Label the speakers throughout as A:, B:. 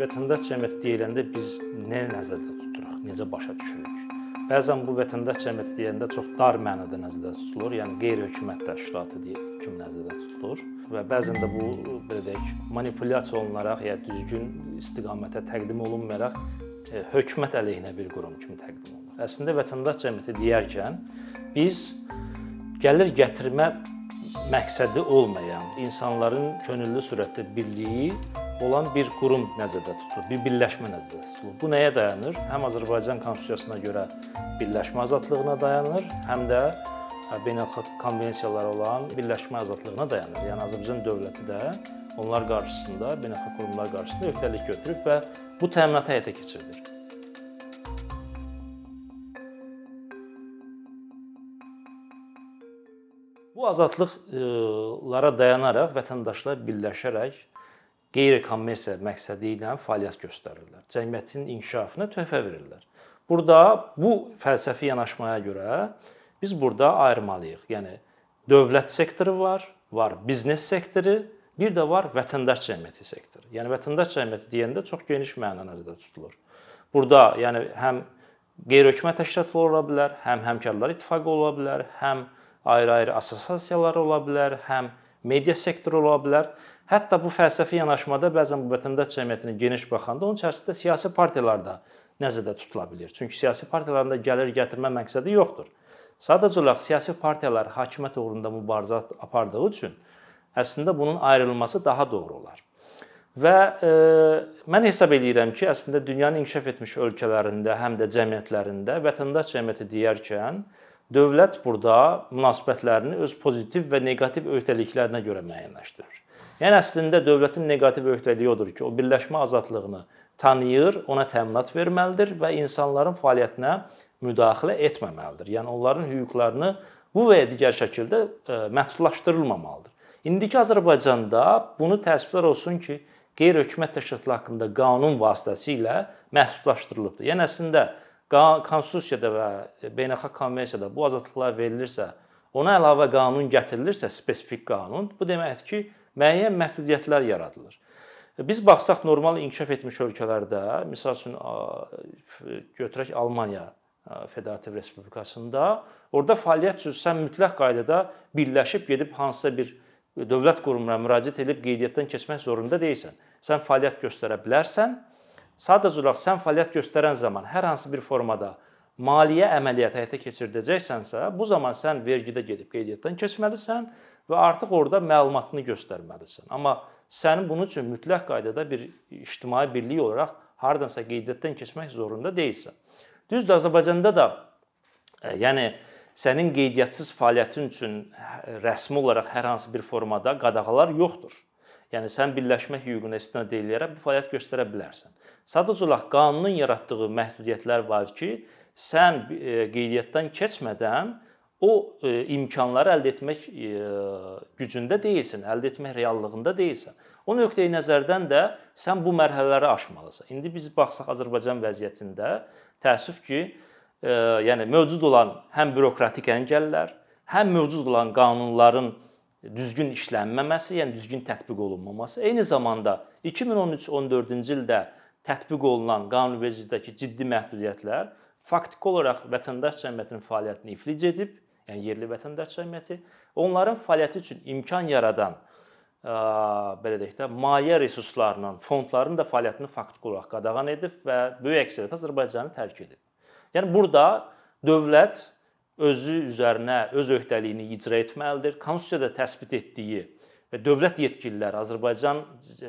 A: vətəndaş cəmiyyəti deyiləndə biz nə nəzərdə tuturuq, necə başa düşürük? Bəzən bu vətəndaş cəmiyyəti deyəndə çox dar mənada nəzərdə tutulur, yəni qeyri-hökumət təşkilatı deyə kimi nəzərdə tutulur və bəzən də bu belə deyək, manipulyasiya olunaraq ya düzgün istiqamətə təqdim olunmayaraq e, hökumət əleyhinə bir qurum kimi təqdim olunur. Əslində vətəndaş cəmiyyəti deyərkən biz gəlir gətirmə məqsədi olmayan, insanların könüllü surətdə birliyi olan bir qurum nəzərdə tutulur, bir birləşmə nəzərdə tutulur. Bu nəyə dayanır? Həm Azərbaycan konstitusiyasına görə birləşmə azadlığına dayanır, həm də beynəlxalq konvensiyalara olan birləşmə azadlığına dayanır. Yəni Azərbaycan dövləti də onlar qarşısında, beynəlxalq qurumlar qarşısında öhdəlik götürüb və bu təminatı həyata keçirdir. Bu azadlıqlara dayanaraq vətəndaşlar birləşərək qeyri-kommersiya məqsədi ilə fəaliyyət göstərirlər. Cəmiyyətin inkişafına töhfə verirlər. Burada bu fəlsəfi yanaşmaya görə biz burada ayırmalıyıq. Yəni dövlət sektoru var, var biznes sektoru, bir də var vətəndaş cəmiyyəti sektoru. Yəni vətəndaş cəmiyyəti deyəndə çox geniş məna nəzərdə tutulur. Burada yəni həm qeyri-hökumət təşkilatları ola bilər, həm həmkarlar ittifaqı ola bilər, həm ayrı-ayrı assosiasiyalar ola bilər, həm media sektoru ola bilər. Hətta bu fəlsəfi yanaşmada bəzən bu vətəndaş cəmiyyətinə geniş baxanda onun içərisində siyasi partiyalar da nəzərdə tutula bilər. Çünki siyasi partiyaların da gəlir gətirmə məqsədi yoxdur. Sadəcə olaraq siyasi partiyalar hakimiyyət uğrunda mübarizə apardığı üçün əslində bunun ayrılması daha doğru olar. Və e, mən hesab edirəm ki, əslində dünyanın inkişaf etmiş ölkələrində, həm də cəmiyyətlərində vətəndaş cəmiyyəti deyərkən dövlət burada münasibətlərini öz pozitiv və neqativ öhdəliklərinə görə müəyyənləşdirir. Yəni əslində dövlətin neqativ öhdəliyi odur ki, o birləşmə azadlığını tanıyır, ona təminat verməlidir və insanların fəaliyyətinə müdaxilə etməməlidir. Yəni onların hüquqlarını bu və ya digər şəkildə e, məhdudlaşdırılmamalıdır. İndiki Azərbaycanda bunu təəssüflər olsun ki, qeyri-hökumət təşkilatları haqqında qanun vasitəsilə məhdudlaşdırılıbdır. Yəni əslində konstitusiyada və beynəlxalq konvensiyada bu azadlıqlar verilirsə, ona əlavə qanun gətirilirsə, spesifik qanun, bu deməkdir ki, müəyyən məhdudiyyətlər yaradılır. Biz baxsaq normal inkişaf etmiş ölkələrdə, məsəl üçün götürək Almaniya Federativ Respublikasında, orada fəaliyyət üçün sən mütləq qaydada birləşib gedib hansısa bir dövlət qurumuna müraciət edib qeydiyyatdan keçmək zorunda deyilsən. Sən fəaliyyət göstərə bilərsən. Sadəcə olaraq sən fəaliyyət göstərən zaman hər hansı bir formada maliyyə əməliyyatı həyata keçirdəcəksənsə, bu zaman sən vergidə gedib qeydiyyatdan keçməlisən və artıq orada məlumatını göstərməlisən. Amma sənin bunun üçün mütləq qaydada bir ictimai birlik olaraq hardansa qeydiyyatdan keçmək zorunda deyilsən. Düzdür, Azərbaycanda da e, yəni sənin qeydiyyatçız fəaliyyətin üçün rəsmi olaraq hər hansı bir formada qadağalar yoxdur. Yəni sən birləşmə hüququna istinad edərək bu fəaliyyət göstərə bilərsən. Sadəcə olaraq qanunun yaratdığı məhdudiyyətlər var ki, sən e, qeydiyyatdan keçmədən o e, imkanları əldə etmək e, gücündə deyilsən, əldə etmək reallığında deyilsən. O nöqteyi nəzərdən də sən bu mərhələləri aşmalısan. İndi biz baxsaq Azərbaycan vəziyyətində təəssüf ki, e, yəni mövcud olan həm bürokratik əngəllər, həm mövcud olan qanunların düzgün işlənməməsi, yəni düzgün tətbiq olunmaması, eyni zamanda 2013-14-cü ildə tətbiq olunan qanunvericiliyədəki ciddi məhdudiyyətlər faktiki olaraq vətəndaş cəmiyyətinin fəaliyyətini iflic edib yəni yerli vətəndaş cəmiyyəti onların fəaliyyəti üçün imkan yaradan belə deyək də maliyyə resurslarının, fondların da fəaliyyətini faktiki olaraq qadağan edib və böyük əksəriyyət Azərbaycanı tərk edib. Yəni burada dövlət özü üzərinə öz öhdəliyini icra etməlidir. Konstitusiyada təsbit etdiyi və dövlət yetkililəri Azərbaycan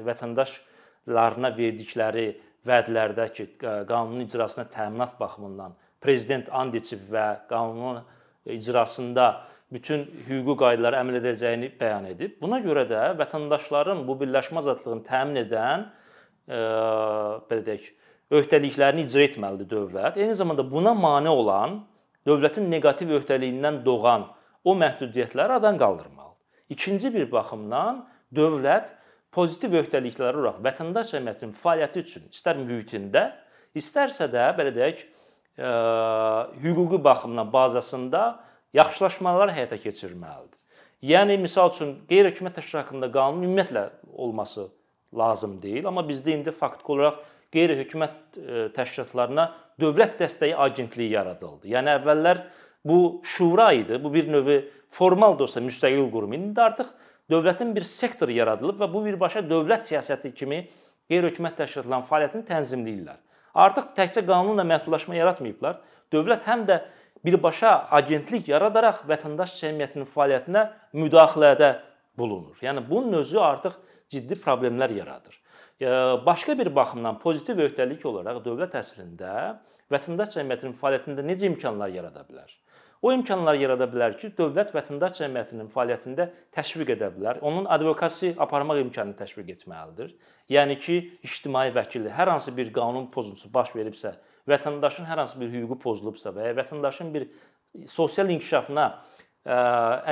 A: vətəndaşlarına verdikləri vədlərdə ki, qanunun icrasına təminat baxımından prezident and içib və qanunun icrasında bütün hüquqi qaydalara əməl edəcəyini bəyan edib. Buna görə də vətəndaşların bu birləşmə azadlığını təmin edən e, belə deyək, öhdəliklərini icra etməlidir dövlət. Eyni zamanda buna mane olan dövlətin neqativ öhdəliyindən doğan o məhdudiyyətləri aradan qaldırmalıdır. İkinci bir baxımdan dövlət pozitiv öhdəliklər olaraq vətəndaş cəmiyyətinin fəaliyyəti üçün istər mühitində, istərsə də belə deyək, hüquqi baxımdan bazasında yaxşılaşmalar həyata keçirməlidir. Yəni misal üçün qeyri-hökumət təşkilatı haqqında qanun ümumiyyətlə olması lazım deyil, amma bizdə indi faktiki olaraq qeyri-hökumət təşkilatlarına dövlət dəstəyi agentliyi yaradıldı. Yəni əvvəllər bu şura idi, bu bir növ formal da olsa müstəqil qurum. İndi artıq dövlətin bir sektoru yaradılıb və bu birbaşa dövlət siyasəti kimi qeyri-hökumət təşkilatlarının fəaliyyətini tənzimləyirlər. Artıq təkcə qanunla məhdudlaşma yaratmayıblar. Dövlət həm də birbaşa agentlik yaradaraq vətəndaş cəmiyyətinin fəaliyyətinə müdaxilədə bulunur. Yəni bunun özü artıq ciddi problemlər yaradır. Başqa bir baxımdan pozitiv öhdəlik olaraq dövlət əslində vətəndaş cəmiyyətinin fəaliyyətində necə imkanlar yarada bilər? O imkanlar yarada bilər ki, dövlət vətəndaş cəmiyyətinin fəaliyyətində təşviq edə bilər. Onun advokasi aparmaq imkanını təşviq etməlidir. Yəni ki, ictimai vəkillik hər hansı bir qanun pozuntusu baş veribsə, vətəndaşın hər hansı bir hüququ pozulubsa və ya vətəndaşın bir sosial inkişafına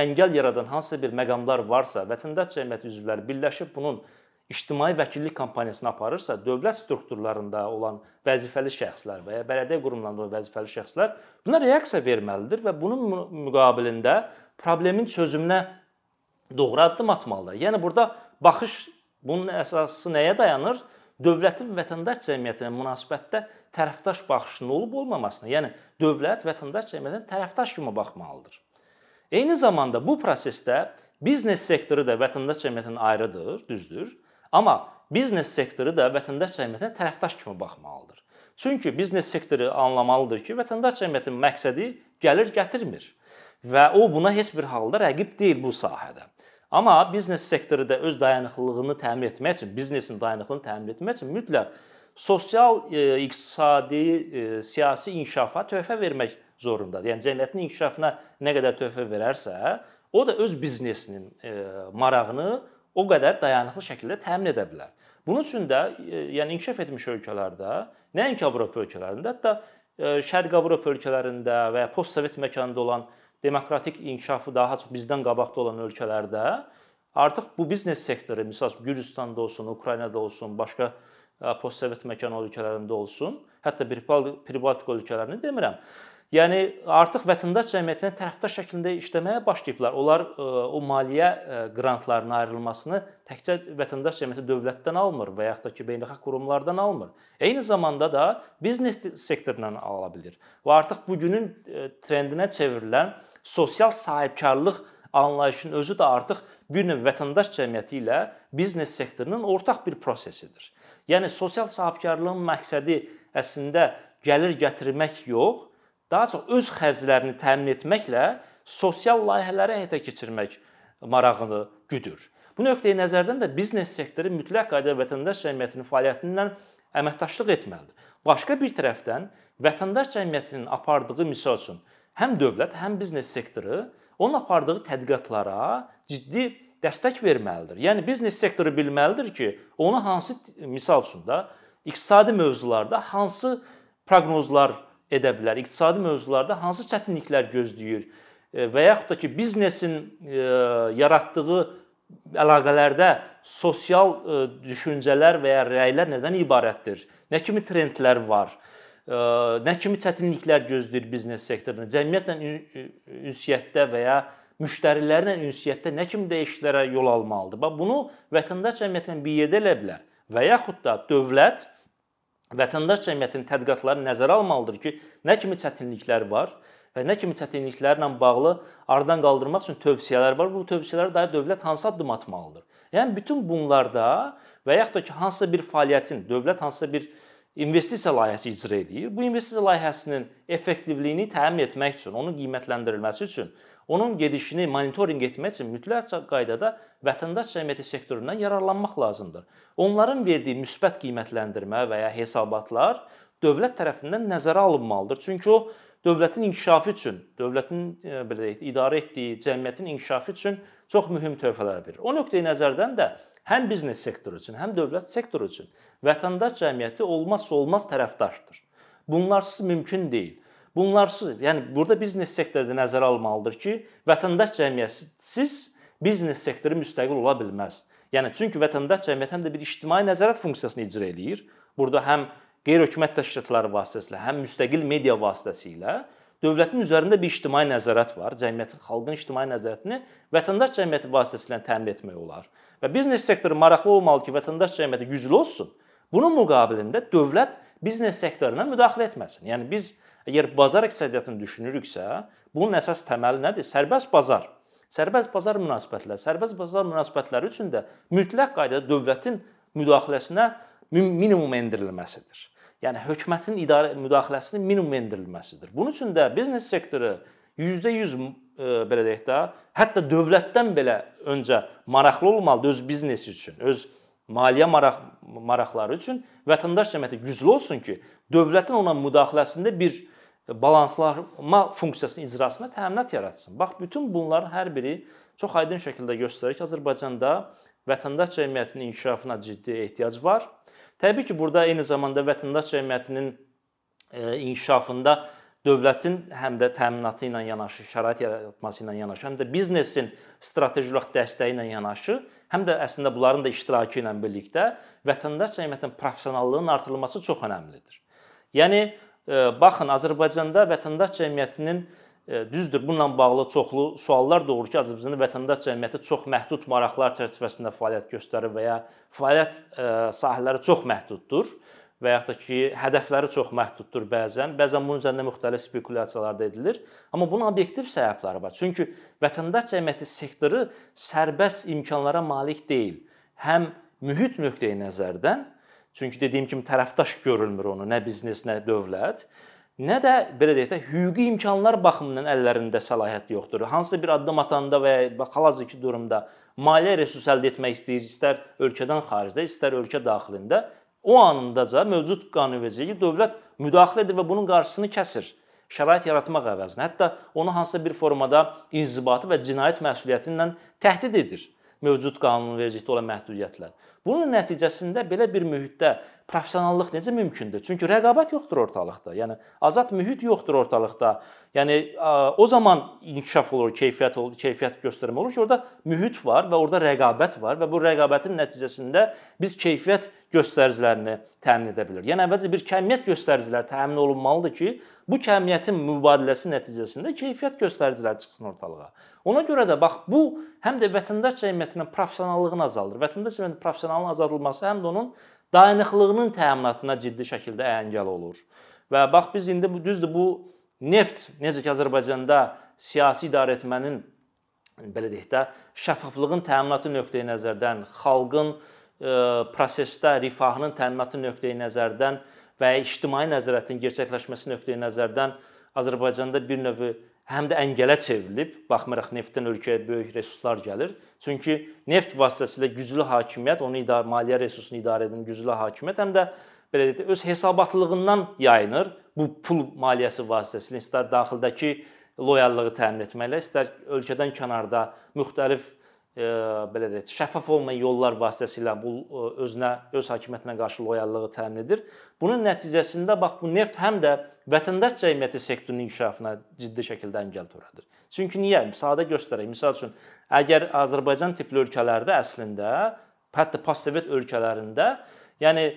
A: əngəl yaradan hansısa bir məqamlar varsa, vətəndaş cəmiyyəti üzvləri birləşib bunun ictimai vəkillik kampaniyasını aparırsa, dövlət strukturlarında olan vəzifəli şəxslər və ya bələdiyyə qurumlarında olan vəzifəli şəxslər buna reaksiya verməlidir və bunun müqabilində problemin çözümünə doğru addım atmalıdır. Yəni burada baxış bunun əsası nəyə dayanır? Dövlətin vətəndaş cəmiyyətinə münasibətdə tərəfdaş baxışının olub-olmamasına. Yəni dövlət vətəndaş cəmiyyətinə tərəfdaş kimi baxmalıdır. Eyni zamanda bu prosesdə biznes sektoru da vətəndaş cəmiyyətindən ayrıdır, düzdür? Amma biznes sektoru da vətəndaş cəmiyyətinə tərəfdaş kimi baxmalıdır. Çünki biznes sektoru anlamalıdır ki, vətəndaş cəmiyyətinin məqsədi gəlir gətirmir və o buna heç bir halda rəqib deyil bu sahədə. Amma biznes sektoru da öz dayanıqlılığını təmin etmək üçün, biznesin dayanıqlılığını təmin etmək üçün mütləq sosial, e, iqtisadi, e, siyasi inkişafa töhfə vermək zorundadır. Yəni cəmiyyətin inkişafına nə qədər töhfə verərsə, o da öz biznesinin e, marağını o qədər dayanıqlı şəkildə təmin edə bilər. Bunun üçün də e, yəni inkişaf etmiş ölkələrdə, nəinki Avropa ölkələrində, hətta e, Şərq Avropa ölkələrində və ya postsovet məkanında olan demokratik inkişafı daha çox bizdən qabaqda olan ölkələrdə artıq bu biznes sektoru, məsəl Gürcüstanda olsun, Ukraynada olsun, başqa e, postsovet məkan ölkələrində olsun, hətta Pribaltika ölkələrini demirəm. Yəni artıq vətəndaş cəmiyyətinə tərəfdaş şəklində işləməyə başlayıblar. Onlar e, o maliyyə e, qrantlarının ayrılmasını təkcə vətəndaş cəmiyyəti dövlətdən almır və yaxud da ki, beynəlxalq qurumlardan almır. Eyni zamanda da biznes sektorundan ala bilər. Və artıq bu günün e, trendinə çevrilən sosial sahibkarlıq anlayışının özü də artıq bir növ vətəndaş cəmiyyəti ilə biznes sektorunun ortaq bir prosesidir. Yəni sosial sahibkarlığın məqsədi əslində gəlir gətirmək yox, daha çox öz xərclərini təmin etməklə sosial layihələri həyata keçirmək marağını güdür. Bu nöqteyi nəzərdən də biznes sektoru mütləq qaydada vətəndaş cəmiyyətinin fəaliyyətindən əməkdaşlıq etməlidir. Başqa bir tərəfdən vətəndaş cəmiyyətinin apardığı misal üçün həm dövlət, həm biznes sektoru onun apardığı tədqiqatlara ciddi dəstək verməlidir. Yəni biznes sektoru bilməlidir ki, onu hansı misal üçün də iqtisadi mövzularda hansı proqnozlar edə bilər? İqtisadi mövzularda hansı çətinliklər gözləyir? E, və yaxud da ki, biznesin e, yaratdığı əlaqələrdə sosial e, düşüncələr və ya rəylər nədən ibarətdir? Nə kimi trendlər var? Nə kimi çətinliklər gözləyir biznes sektorunu? Cəmiyyətlə ünsiyyətdə və ya müştərilərlə ünsiyyətdə nə kimi dəyişikliklərə yol almalıdır? Bax bunu vətəndaş cəmiyyətlə bir yerdə elə bilər və yaxud da dövlət vətəndaş cəmiyyətinin tədqiqatları nəzərə almalıdır ki, nə kimi çətinliklər var və nə kimi çətinliklərlə bağlı aradan qaldırmaq üçün tövsiyələr var. Bu tövsiyələrə dair dövlət hansı addım atmalıdır? Yəni bütün bunlarda və yaxud da ki, hansısa bir fəaliyyətin dövlət hansısa bir investisiya layihəsi icra edir. Bu investisiya layihəsinin effektivliyini təmin etmək üçün, onun qiymətləndirilməsi üçün onun gedişini monitorinq etmək üçün mütləq qaydada vətəndaş cəmiyyəti sektorundan yararlanmaq lazımdır. Onların verdiyi müsbət qiymətləndirmə və ya hesabatlar dövlət tərəfindən nəzərə alınmalıdır. Çünki o dövlətin inkişafı üçün, dövlətin e, belə deyək, idarə etdiyi cəmiyyətin inkişafı üçün çox mühüm töhfələr verir. O nöqteyi nəzərdən də həm biznes sektoru üçün, həm dövlət sektoru üçün vətəndaş cəmiyyəti olmazsa olmaz tərəfdaşdır. Bunlarsız mümkün deyil. Bunlarsız, yəni burada biznes sektoru da nəzərə almalıdır ki, vətəndaş cəmiyyətisiz biznes sektoru müstəqil ola bilməz. Yəni çünki vətəndaş cəmiyyəti həm də bir ictimai nəzarət funksiyasını icra eləyir. Burada həm qeyri-hökumət təşkilatları vasitəsilə, həm müstəqil media vasitəsilə dövlətin üzərində bir ictimai nəzarət var. Cəmiyyətin, xalqın ictimai nəzarətini vətəndaş cəmiyyəti vasitəsilə təmin etmək olar. Və biznes sektoru maraqlı olmalı ki, vətəndaş cəmiyyəti güclü olsun. Bunun müqabilində dövlət biznes sektoruna müdaxilə etməsin. Yəni biz əgər bazar iqtisadiyyatını düşünürüksə, bunun əsas təməli nədir? Sərbəst bazar. Sərbəst bazar münasibətləri. Sərbəst bazar münasibətləri üçün də mütləq qaydada dövlətin müdaxiləsinə minimum endirilməsidir. Yəni hökumətin idarə müdaxiləsinin minimum endirilməsidir. Bunun üçün də biznes sektoru %100 e, belə deyək də, hətta dövlətdən belə öncə maraqlı olmalıdır öz biznesi üçün, öz maliyyə maraq maraqları üçün vətəndaş cəmiyyəti güclü olsun ki, dövlətin ona müdaxiləsində bir balanslama funksiyasının icrasına təminat yaratsın. Bax, bütün bunların hər biri çox aydın şəkildə göstərir ki, Azərbaycanda vətəndaş cəmiyyətinin inkişafına ciddi ehtiyac var Təbii ki, burada eyni zamanda vətəndaş cəmiyyətinin e, inkişafında dövlətin həm də təminatı ilə yanaşı, şərait yaratması ilə yanaşı, həm də biznesin strateji olaraq dəstəyi ilə yanaşı, həm də əslində bunların da iştirakı ilə birlikdə vətəndaş cəmiyyətinin professionallığının artırılması çox əhəmilidir. Yəni e, baxın Azərbaycanda vətəndaş cəmiyyətinin E, düzdür, bununla bağlı çoxlu suallar doğur ki, Azərbaycanda vətəndaş cəmiyyəti çox məhdud maraqlar çərçivəsində fəaliyyət göstərir və ya fəaliyyət e, sahələri çox məhduddur və yaxud da ki, hədəfləri çox məhduddur bəzən. Bəzən bunun üzərində müxtəlif spekulyasiyalar da edilir. Amma bunun obyektiv səbəbləri var. Çünki vətəndaş cəmiyyəti sektoru sərbəst imkanlara malik deyil. Həm mühit nöqteyi nəzərdən, çünki dediyim kimi tərəfdaş görülmür onu, nə biznes, nə dövlət nə də belə deyək də hüquqi imkanlar baxımından əllərində səlahiyyət yoxdur. Hansısa bir addım atanda və ya hal-hazırki durumda maliyyə resurs əldə etmək istəyir, istər ölkədən xaricdə, istər ölkə daxilində, o anındaca mövcud qanunvericiliyi dövlət müdaxilə edir və bunun qarşısını kəsir. Şərait yaratmaq əvəzinə, hətta onu hansısa bir formada inzibati və cinayət məsuliyyəti ilə təhdid edir mövcud qanunvericilikdə olan məhdudiyyətlər. Bunun nəticəsində belə bir mühitdə professionallıq necə mümkündür? Çünki rəqabət yoxdur ortalıqda. Yəni azad mühit yoxdur ortalıqda. Yəni o zaman inkişaf olur, keyfiyyət olur, keyfiyyət göstərmə olur ki, orada mühit var və orada rəqabət var və bu rəqabətin nəticəsində biz keyfiyyət göstəricilərini təmin edə bilir. Yəni əvvəlcə bir kəmiyyət göstəriciləri təmin olunmalıdır ki, bu kəmiyyətin mübadiləsi nəticəsində keyfiyyət göstəriciləri çıxsın ortalığa. Ona görə də bax bu həm də vətəndaş cəmiyyətinin professionallığını azaldır. Vətəndaş cəmiyyətinin professionallığının azaldılması həm də onun dayanıqlığının təminatına ciddi şəkildə əngəl olur. Və bax biz indi bu düzdür bu neft necə ki Azərbaycanda siyasi idarəetmənin belə deyək də şəffaflığın təminatı nöqteyi nəzərdən, xalqın e, prosesdə rifahının təminatı nöqteyi nəzərdən və ictimai nəzarətin gerçəkləşməsi nöqteyi nəzərdən Azərbaycanda bir növ həm də əngələ çevrilib. Baxmayaraq neftdən ölkəyə böyük resurslar gəlir. Çünki neft vasitəsilə güclü hakimiyyət, onu idarə maliyyə resursunu idarə edən güclü hakimiyyət həm də belə deyək, öz hesabatlığından yayınır. Bu pul maliyyəsi vasitəsilə istər daxildəki loyallığı təmin etməklə, istər ölkədən kənarda müxtəlif belə deyək, şəffaf olmayan yollar vasitəsilə bu özünə, öz hakimiyyətinə qarşı loyallığı təmin edir. Bunun nəticəsində bax bu neft həm də vətəndaş cəmiyyəti sektorunun inkişafına ciddi şəkildə əngəl törədir. Çünki niyə? Sadə göstərək. Məsəl üçün, əgər Azərbaycan tipli ölkələrdə əslində, hətta postsovet ölkələrində, yəni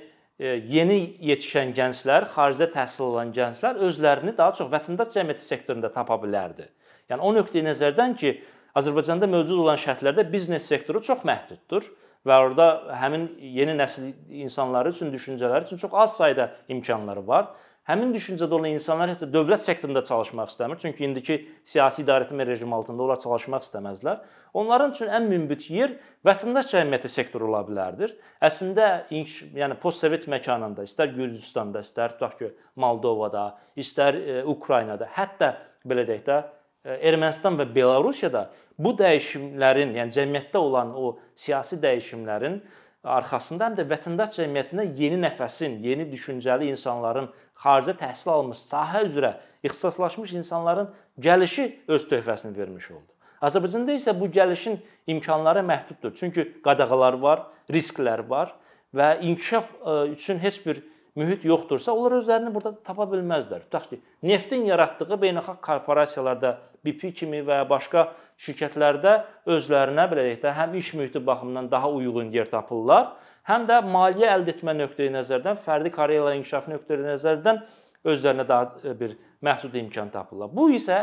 A: yeni yetişən gənclər, xaricdə təhsil alan gənclər özlərini daha çox vətəndaş cəmiyyəti sektorunda tapa bilərdi. Yəni o nöqteyi nəzərdən ki, Azərbaycanda mövcud olan şərtlərdə biznes sektoru çox məhduddur və orada həmin yeni nəsil insanları üçün, düşüncələri üçün çox az sayda imkanları var. Həmin düşüncədə olan insanlar heç də dövlət sektorunda çalışmaq istəmir. Çünki indiki siyasi idarəetmə rejimi altında onlar çalışmaq istəməzlər. Onların üçün ən münbit yer vətəndaş cəmiyyəti sektoru ola bilərdir. Əslində yəni postsovet məkanında, istər Gürcüstanda, istər tutaq ki, Moldovada, istər e, Ukraynada, hətta belə deyək də Ermənistan və Belarusiyada bu dəyişimlərin, yəni cəmiyyətdə olan o siyasi dəyişimlərin arxasında həm də vətəndaş cəmiyyətinə yeni nəfəsin, yeni düşüncəli insanların, xaricdə təhsil almış, sahə üzrə ixtisaslaşmış insanların gəlişi öz töhfəsini vermiş oldu. Azərbaycanda isə bu gəlişin imkanları məhduddur. Çünki qadağalar var, risklər var və inkişaf e, üçün heç bir mühit yoxdursa, onlar özlərini burada tapa bilməzlər. Tutaq ki, neftin yaratdığı beynəlxalq korporasiyalarda BP kimi və ya başqa şirkətlərdə özlərinə belə deyək də həm iş mühiti baxımından daha uyğun yer tapırlar, həm də maliyyə əldə etmə nöqteyi nəzərdən, fərdi karyeraların inkişafı nöqteyi nəzərdən özlərinə daha bir məhdud imkan tapırlar. Bu isə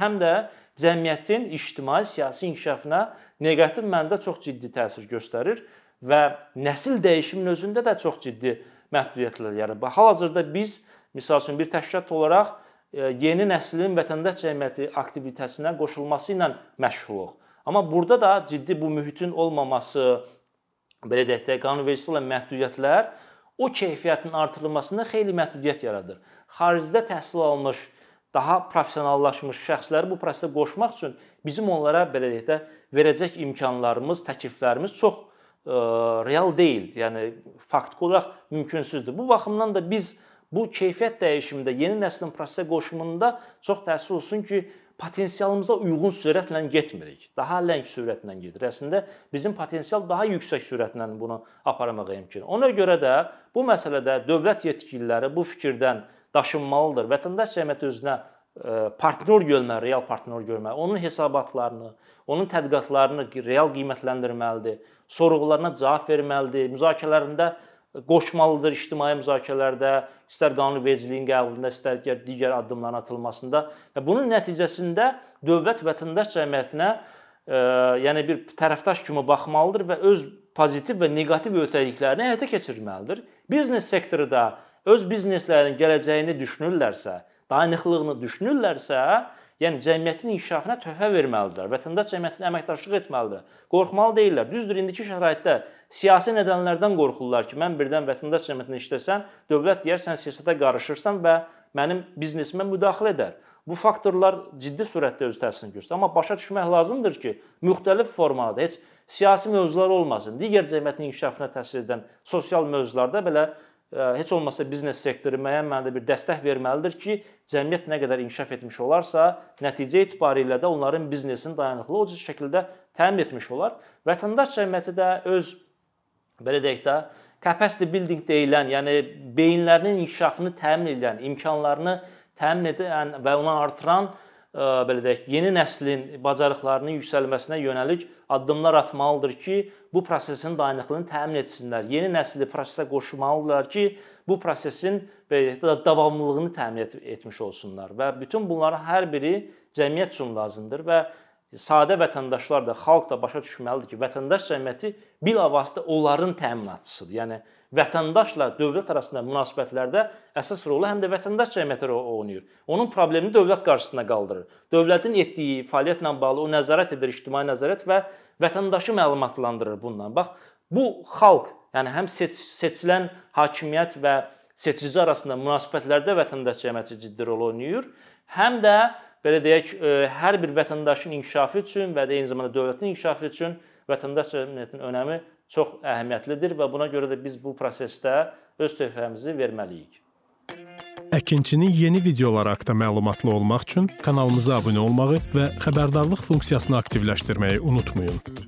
A: həm də cəmiyyətin ictimai siyasi inkişafına neqativ mənada çox ciddi təsir göstərir və nəsil dəyişiminin özündə də çox ciddi məhdudiyyətlər yaradır. Hal-hazırda biz misal üçün bir təşkilat olaraq e, yeni nəslin vətəndaş cəmiyyəti aktivitetəsinə qoşulması ilə məşğuluq. Amma burada da ciddi bu mühitin olmaması, belə deyək də, qanunvericiliyə olan məhdudiyyətlər o keyfiyyətin artırılmasında xeyli məhdudiyyət yaradır. Xaricdə təhsil almış, daha professionallaşmış şəxsləri bu prosesə qoşmaq üçün bizim onlara belə deyək də verəcək imkanlarımız, təkliflərimiz çox real deyil. Yəni faktiki olaraq mümkünsüzdür. Bu baxımdan da biz bu keyfiyyət dəyişimində yeni nəslin prosesə qoşulunda çox təəssüf olsun ki, potensialımıza uyğun sürətlə getmirik. Daha ləng sürətlə gedir. Əslində bizim potensial daha yüksək sürətlə bunu aparmağa imkan. Ona görə də bu məsələdə dövlət yetkililəri bu fikirdən daşınmalıdır. Vətəndaş cəmiyyəti özünə partnyor görməli, real partnyor görməli. Onun hesabatlarını, onun tədqiqatlarını real qiymətləndirməlidir. Sorğularına cavab verməlidir. Müzakirələrində qoşmalıdır ictimai müzakirələrdə, istər qanunvericiliyin qəbulunda, istər digər addımların atılmasında və bunun nəticəsində dövlət vətəndaş cəmiyyətinə e, yəni bir tərəfdaş kimi baxmalıdır və öz pozitiv və neqativ öhdəliklərini həyata keçirməlidir. Biznes sektoru da öz bizneslərinin gələcəyini düşünürlərsə, dayanıqlığını düşünürlərsə, Yəni cəmiyyətin inkişafına töhfə verməlidirlər. Vətəndaş cəmiyyətinə əməkdaşlıq etməlidir. Qorxmalı deyillər. Düzdür, indiki şəraitdə siyasi nədənlərdən qorxurlar ki, mən birdən vətəndaş cəmiyyətində işləsəm, dövlət deyər sən siyasətə qarışırsan və mənim biznesimə müdaxilə edər. Bu faktorlar ciddi surətdə öz təsirini göstərir. Amma başa düşmək lazımdır ki, müxtəlif formada heç siyasi mövzular olmasın. Digər cəmiyyətin inkişafına təsir edən sosial mövzularda belə heç olmasa biznes sektoru müəyyən mənada bir dəstək verməlidir ki, cəmiyyət nə qədər inkişaf etmiş olarsa, nəticə etibarilə də onların biznesinin dayanıqlı o cür şəkildə təmin etmiş olar. Vətəndaş cəmiyyəti də öz belə deyək də capacity building deyilən, yəni beyinlərinin inkişafını təmin edən, imkanlarını təmin edən və onu artıran belə deyək, yeni nəslin bacarıqlarının yüksəlməsinə yönəlik addımlar atmalıdır ki, bu prosesin dayanıqlığını təmin etsinlər. Yeni nəsli prosesə qoşulmalıdırlar ki, bu prosesin belə deyək, davamlılığını təmin et etmiş olsunlar və bütün bunların hər biri cəmiyyət üçün lazımdır və sadə vətəndaşlar da, xalq da başa düşməlidir ki, vətəndaş cəmiyyəti bilavasitə onların təminatçısıdır. Yəni vətəndaşla dövlət arasında münasibətlərdə əsas rolu həm də vətəndaş cəmiyyəti oynayır. Onun problemini dövlət qarşısına qaldırır. Dövlətin etdiyi fəaliyyətlə bağlı o nəzarət edir, ictimai nəzarət və vətəndaşı məlumatlandırır bundan. Bax, bu xalq, yəni həm seç seçilən hakimiyyət və seçici arasında münasibətlərdə vətəndaş cəmiyyəti ciddi rol oynayır. Həm də belə deyək, e, hər bir vətəndaşın inkişafı üçün və də eyni zamanda dövlətin inkişafı üçün vətəndaş cəmiyyətinin önəmi çox əhəmiyyətlidir və buna görə də biz bu prosesdə öz töhfəmizi verməliyik.
B: Əkinçinin yeni videoları haqqında məlumatlı olmaq üçün kanalımıza abunə olmağı və xəbərdarlıq funksiyasını aktivləşdirməyi unutmayın.